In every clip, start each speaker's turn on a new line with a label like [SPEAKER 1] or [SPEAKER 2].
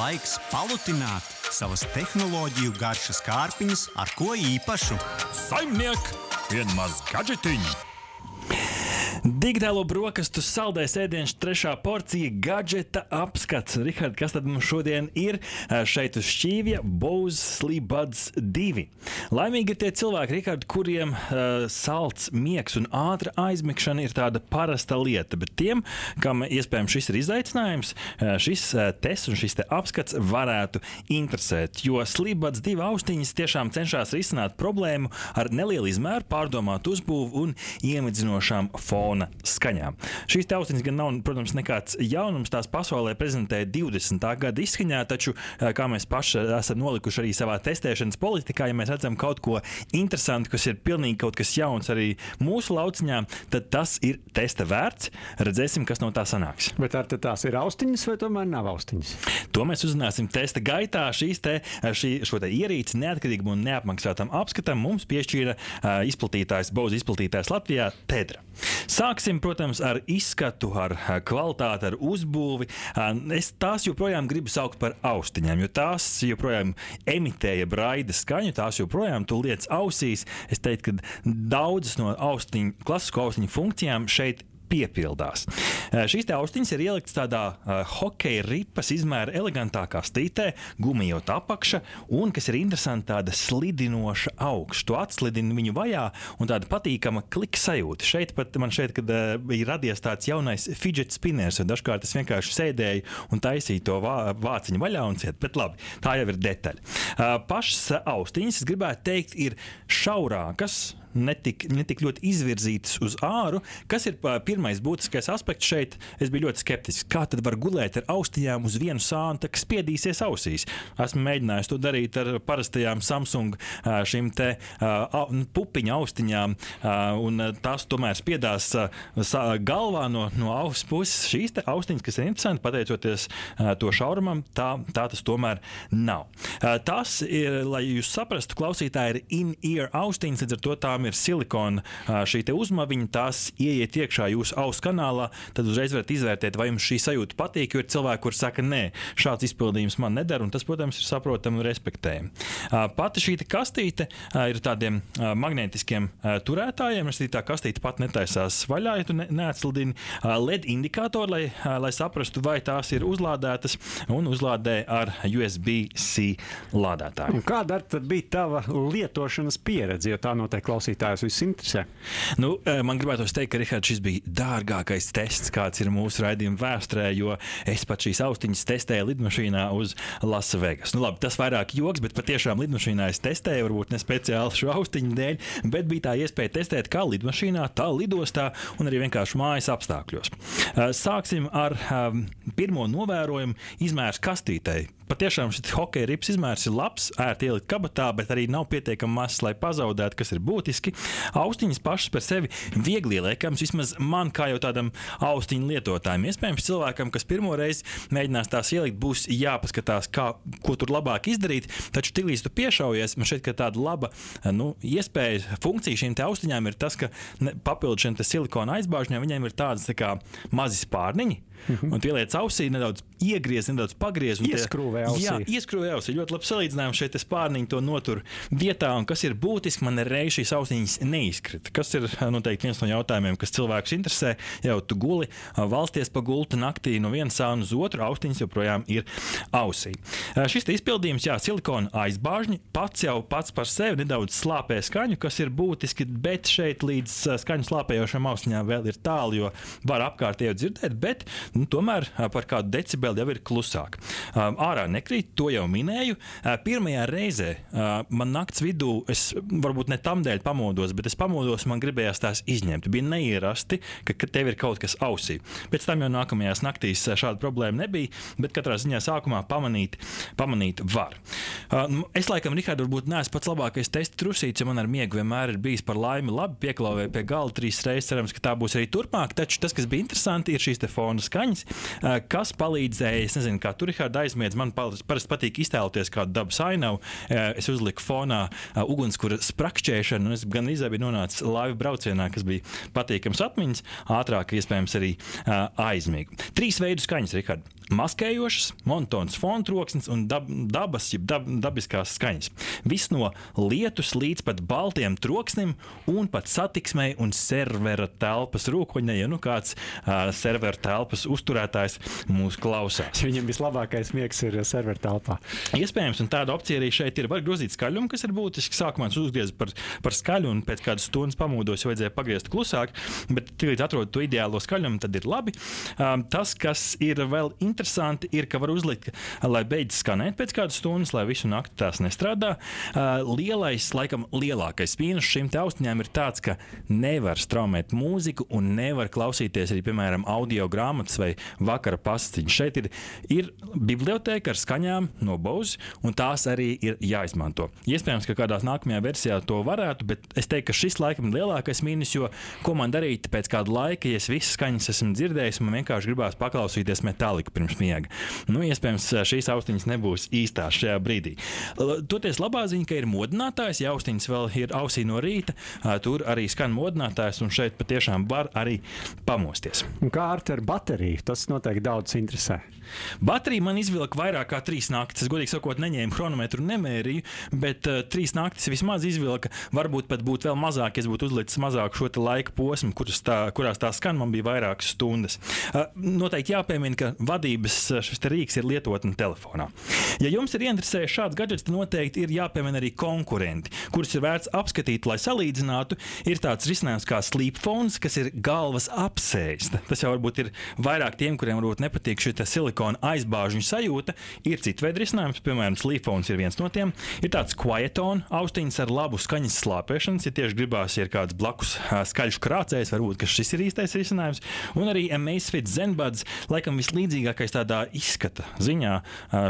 [SPEAKER 1] laiks palutināt savas tehnoloģiju garšas kārpiņas ar ko īpašu.
[SPEAKER 2] Saimniek, vienmaz gadžetiņu!
[SPEAKER 3] Digitālo brokastu saldais ēdiens, trešā porcija, gadgeta apskats. Rihard, kas tad mums šodien ir šeit uz šķīvja? Bose Sleep Buds 2. Laimīgi ir tie cilvēki, Rihard, kuriem uh, salds, miegs un ātra aizmigšana ir tāda parasta lieta, bet tiem, kam iespējams šis ir izaicinājums, šis uh, tests un šis te apskats varētu interesēt, jo Sleep Buds 2 austiņas tiešām cenšas risināt problēmu ar nelielu izmēru, pārdomātu uzbūvu un iemidzinošām fona skaņām. Šīs taustiņas gan nav, protams, nekāds jaunums. Tās pasaulē prezentē 20. gada izskaņā, taču, kā mēs paši esam nolikuši arī savā testēšanas politikā, ja mēs redzam kaut ko interesantu, kas ir pilnīgi kaut kas jauns arī mūsu lauciņā, tad tas ir testa vērts. Redzēsim, kas no tā sanāks.
[SPEAKER 4] Bet ar tās ir austiņas vai tomēr nav austiņas?
[SPEAKER 3] To mēs uzzināsim testa gaitā. Šīs te, šī, šo te ierīci neatkarīgam un neapmaksātam apskatam mums piešķīra uh, izplatītājs, Bauza izplatītājs Latvijā Tedra. Sāksim, protams, ar izskatu, ar kvalitāti, ar uzbūvi. Es tās joprojām gribu saukt par austiņām, jo tās joprojām emitēja braida skaņu, tās joprojām tu liec ausīs. Es teiktu, ka daudzas no austiņu, klasisko austiņu funkcijām šeit piepildās. Eh, šīs austiņas ir ieliktas tādā uh, hokeja ripas izmēra elegantā kastītē, gumijot apakša, un, kas ir interesanti, tāda slidinoša augša. Tu atslidini viņu vajā, un tāda patīkama klika sajūta. Šeit pat man šeit, kad uh, bija radies tāds jaunais fidget spinners, un dažkārt es vienkārši sēdēju un taisīju to vā, vāciņu vaļā un ciet. Bet labi, tā jau ir detaļa. Uh, pašas austiņas, es gribētu teikt, ir šaurākas netik, netik ļoti izvirzītas uz āru. Kas ir pirmais būtiskais aspekts šeit? Es biju ļoti skeptisks. Kā tad var gulēt ar austiņām uz vienu sānu, kas spiedīsies ausīs? Esmu mēģinājis to darīt ar parastajām Samsung šīm te pupiņu austiņām, un tās tomēr spiedās galvā no, no auss puses. Šīs austiņas, kas ir interesanti, pateicoties to šaurumam, tā, tā tas tomēr nav. Tas ir, lai jūs saprastu, klausītāji ir in-ear austiņas, līdz ar to tā tām ir silikona šī uzmaviņa, tās ieiet iekšā jūsu auss kanālā, tad uzreiz varat izvērtēt, vai jums šī sajūta patīk. Jo ir cilvēki, kuriem saka, nē, šāds izpildījums man neder, un tas, protams, ir saprotami un respektējami. Pati šī kastīte ir tādiem magnetiskiem turētājiem. Es tā kastīte pat netaisās vaļā, ja tu ne, neatslidini LED indikātoru, lai, lai saprastu, vai tās ir uzlādētas un uzlādē ar USB-C lādētāju.
[SPEAKER 4] Un kāda bija tava lietošanas pieredze, jo tā noteikti klausās? Klausītājus viss interesē.
[SPEAKER 3] Nu, eh, man gribētu teikt, ka Rihards, šis bija dārgākais tests, kāds ir mūsu raidījuma vēsturē, jo es pat šīs austiņas testēju lidmašīnā uz Lasvegas. Nu, labi, tas vairāk joks, bet patiešām lidmašīnā es testēju, varbūt ne speciāli šo austiņu dēļ, bet bija tā iespēja testēt kā lidmašīnā, tā lidostā un arī vienkārši mājas apstākļos. Eh, sāksim ar um, pirmo novērojumu izmērs kastītei patiešām šis hokeja rips izmērs ir labs, ērti ielikt kabatā, bet arī nav pietiekami mazs, lai pazaudētu, kas ir būtiski. Austiņas pašas par sevi viegli ieliekams, vismaz man kā jau tādam austiņu lietotājam. Iespējams, cilvēkam, kas pirmo reizi mēģinās tās ielikt, būs jāpaskatās, kā, ko tur labāk izdarīt. Taču tiklīdz tu piešaujies, man ka tāda laba nu, iespēja, funkcija šīm austiņām ir tas, ka papildus šiem silikona aizbāžņiem viņiem ir tādas tā kā mazi spārniņi Mhm. Un ieliec ausī, nedaudz iegriez, nedaudz pagriez.
[SPEAKER 4] Ieskrūvē ausī.
[SPEAKER 3] Jā, ieskrūvē ausī. Ļoti labi salīdzinājums šeit spārniņu to notur vietā. Un kas ir būtiski, man reiz šīs austiņas neizkrita. Kas ir noteikti viens no jautājumiem, kas cilvēkus interesē. Jau tu guli valsties pa gultu naktī no vienas sāna uz otru, austiņas joprojām ir ausī. Šis izpildījums, jā, silikona aizbāžņi pats jau pats par sevi nedaudz slāpē skaņu, kas ir būtiski, bet šeit līdz skaņu slāpējošām austiņām vēl ir tālu, jo var apkārtējo dzirdēt, bet nu, tomēr par kādu decibeli jau ir klusāk. Ārā nekrīt, to jau minēju. Pirmajā reizē man naktas vidū, es varbūt ne tam dēļ pamodos, bet es pamodos, man gribējās tās izņemt. Bija neierasti, ka, ka tev ir kaut kas ausī. Pēc tam jau nākamajās naktīs šāda problēma nebija, bet katrā ziņā sākumā pamanīt, pamanīt var. Nu, es laikam, Rikārd, varbūt neesmu pats labākais testa trusīts, jo man ar miegu vienmēr ir bijis par laimi labi pieklāvēju pie gala trīs reizes. Cerams, ka tā būs arī turpmāk. Taču tas, kas bija interesanti, ir šīs fona skaņas skaņas, kas palīdzēja. Es nezinu, kā tur ir aizmiedz. Man parasti patīk iztēloties kādu dabas ainavu. Es uzliku fonā ugunskura sprakšķēšanu, un es gan izdevi nonācu laivu braucienā, kas bija patīkams atmiņas, ātrāk, iespējams, arī aizmīgi. Trīs veidu skaņas, Rihard. Maskējošas, monotons fonu troksnis un dab, dabas, jeb dab, dabiskās skaņas. Viss no lietus līdz pat baltiem troksnim un pat satiksmei un servera telpas rūkoņai, ja nu kāds uh, servera telpas uzturētājs mūs klausās.
[SPEAKER 4] Viņam vislabākais miegs ir servera telpā.
[SPEAKER 3] Iespējams, un tāda opcija arī šeit ir. Var grozīt skaļumu, kas ir būtiski. Sākumā es uzgriezu par, par skaļu, un pēc kādas stundas pamodos, ja vajadzēja pagriezt klusāk. Bet, kad atrodu to ideālo skaļumu, tad ir labi. Um, tas, kas ir vēl interesanti, ir, ka var uzlikt, lai beidz skanēt pēc kādas stundas, lai visu nakti tās nestrādā. Lielais, laikam, lielākais mīnus šīm austiņām ir tāds, ka nevar straumēt mūziku un nevar klausīties arī, piemēram, audio grāmatas vai vakara pastiņas. Šeit ir, ir biblioteka ar skaņām no Bose, un tās arī ir jāizmanto. Iespējams, ka kādā nākamajā versijā to varētu, bet es teiktu, ka šis laikam ir lielākais mīnus, jo ko man darīt pēc kāda laika, ja es visas skaņas esmu dzirdējis, man vienkārši gribās paklausīties metāliku pirms miega. Nu, iespējams, šīs austiņas nebūs īstās šajā brīdī. Toties labā ziņa, ka ir modinātājs, ja austiņas vēl ir ausī no rīta, tur arī skan modinātājs, un šeit patiešām var arī pamosties.
[SPEAKER 4] Un kā ar bateriju? Tas noteikti daudz interesē.
[SPEAKER 3] Baterija man izvilka vairāk kā trīs naktis. Es godīgi sakot, neņēmu chronometru, nemērīju, bet uh, trīs naktis vismaz izvilka. Varbūt pat būtu vēl mazāk, ja būtu uzlicis mazāk šo laika posmu, kurās tā, kurās tā skan, man bija vairākas stundas. Uh, noteikti jāpiemina, ka vadības šis rīks ir lietotne telefonā. Ja jums ir ieinteresējis šāds gadgets, tad noteikti ir jāpiemina arī konkurenti, kurus ir vērts apskatīt, lai salīdzinātu. Ir tāds risinājums kā sleepphone, kas ir galvas apsēsta. Tas jau varbūt ir vairāk tiem, kuriem varbūt nepatīk šī silikona aizbāžņu sajūta. Ir cits veids risinājums, piemēram, slīpons ir viens no tiem. Ir tāds quietone austiņas ar labu skaņas slāpēšanas, ja tieši gribās, ja ir kāds blakus skaļš krācējs, varbūt šis ir īstais risinājums. Un arī Amazfit Zenbuds, laikam vislīdzīgākais tādā izskata ziņā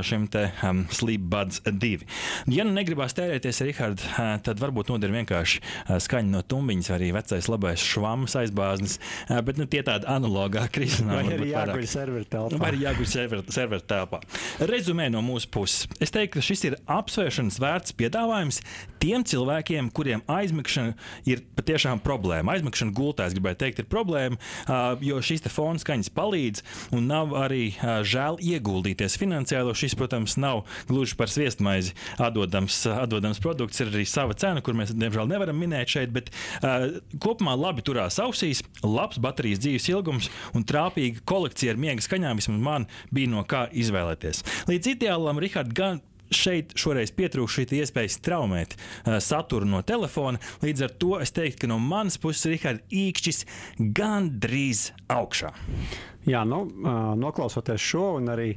[SPEAKER 3] šim te um, Sleepbuds 2. Ja nu negribās tērēties, Rihard, tad varbūt noder vienkārši skaņa no tumbiņas, arī vecais labais švams aizbāznis, bet nu, tie tādi analogāki risinājumi.
[SPEAKER 4] Vai arī jāguļ serveru telpā.
[SPEAKER 3] Vai arī jāguļ serveru server telpā. Rezumē no mūsu puses. Es teiktu, ka šis ir apsvēršanas vērts piedāvājums tiem cilvēkiem, kuriem aizmigšana ir patiešām problēma. Aizmigšana gultā, es gribēju teikt, ir problēma, jo šīs fona skaņas palīdz un nav arī žēl ieguldīties finansiāli. Šis, protams, nav gluži par sviestmaizi atdodams, atdodams produkts. Ir arī sava cena, kur mēs, diemžēl, nevaram minēt šeit, bet kopumā labi turās ausīs, labs baterijas dzīves ilgums un trāpīga kolekcija ar miega skaņām. Vismaz man bija no kā izvēlēties. Līdz ideālam, Rihard, gan šeit šoreiz pietrūkst šī iespēja straumēt uh, saturu no telefona. Līdz ar to es teiktu, ka no manas puses Rihards īkšķis gandrīz augšā.
[SPEAKER 4] Jā, nu, noklausoties šo un arī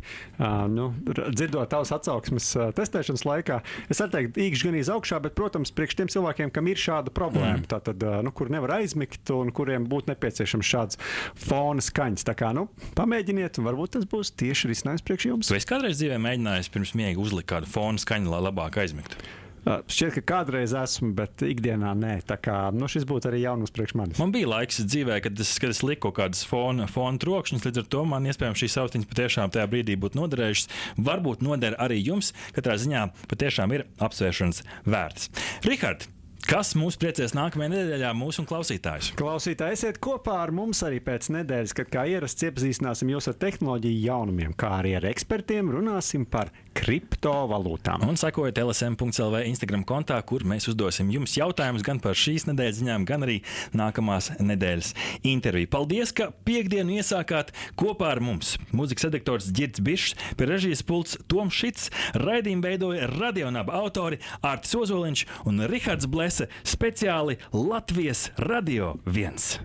[SPEAKER 4] nu, dzirdot tavas atsauksmes testēšanas laikā, es arī teiktu, īkšķi gan izaugšā, bet, protams, priekš tiem cilvēkiem, kam ir šāda problēma, mm. tātad, nu, kur nevar aizmigt un kuriem būtu nepieciešams šāds fona skaņas. Tā kā, nu, pamēģiniet, un varbūt tas būs tieši risinājums priekš jums.
[SPEAKER 3] Vai es kādreiz dzīvē mēģināju pirms miega uzlikt kādu fona skaņu, lai labāk aizmigtu?
[SPEAKER 4] Šķiet, ka kādreiz esmu, bet ikdienā nē. Tā kā nu, šis būtu arī jaunums priekš manis.
[SPEAKER 3] Man bija laiks dzīvē, kad es, kad es liku kaut kādas fona, fona trokšņus. Līdz ar to man iespējams šīs austiņas patiešām tajā brīdī būtu noderējušas. Varbūt noder arī jums. Katrā ziņā patiešām ir apsvēršanas vērts. Rihard, Kas mūs priecēs nākamajā nedēļā, mūsu klausītājus?
[SPEAKER 4] Klausītāji, esiet kopā ar mums arī pēc nedēļas, kad kā ierasts iepazīstināsim jūs ar tehnoloģiju jaunumiem, kā arī ar ekspertiem runāsim par kriptovalūtām.
[SPEAKER 3] Un sekojiet LSM.CLV Instagram kontā, kur mēs uzdosim jums jautājumus gan par šīs nedēļas ziņām, gan arī nākamās nedēļas interviju. Paldies, ka piekdienu iesākāt kopā ar mums. Mūzikas redaktors Girts Bišs, pie režijas pults Toms Šits, raidījumu veidoja radionāba autori Ārts Ozoliņš un Rihards Blēs Prese speciāli Latvijas Radio 1.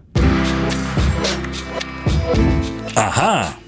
[SPEAKER 3] Aha!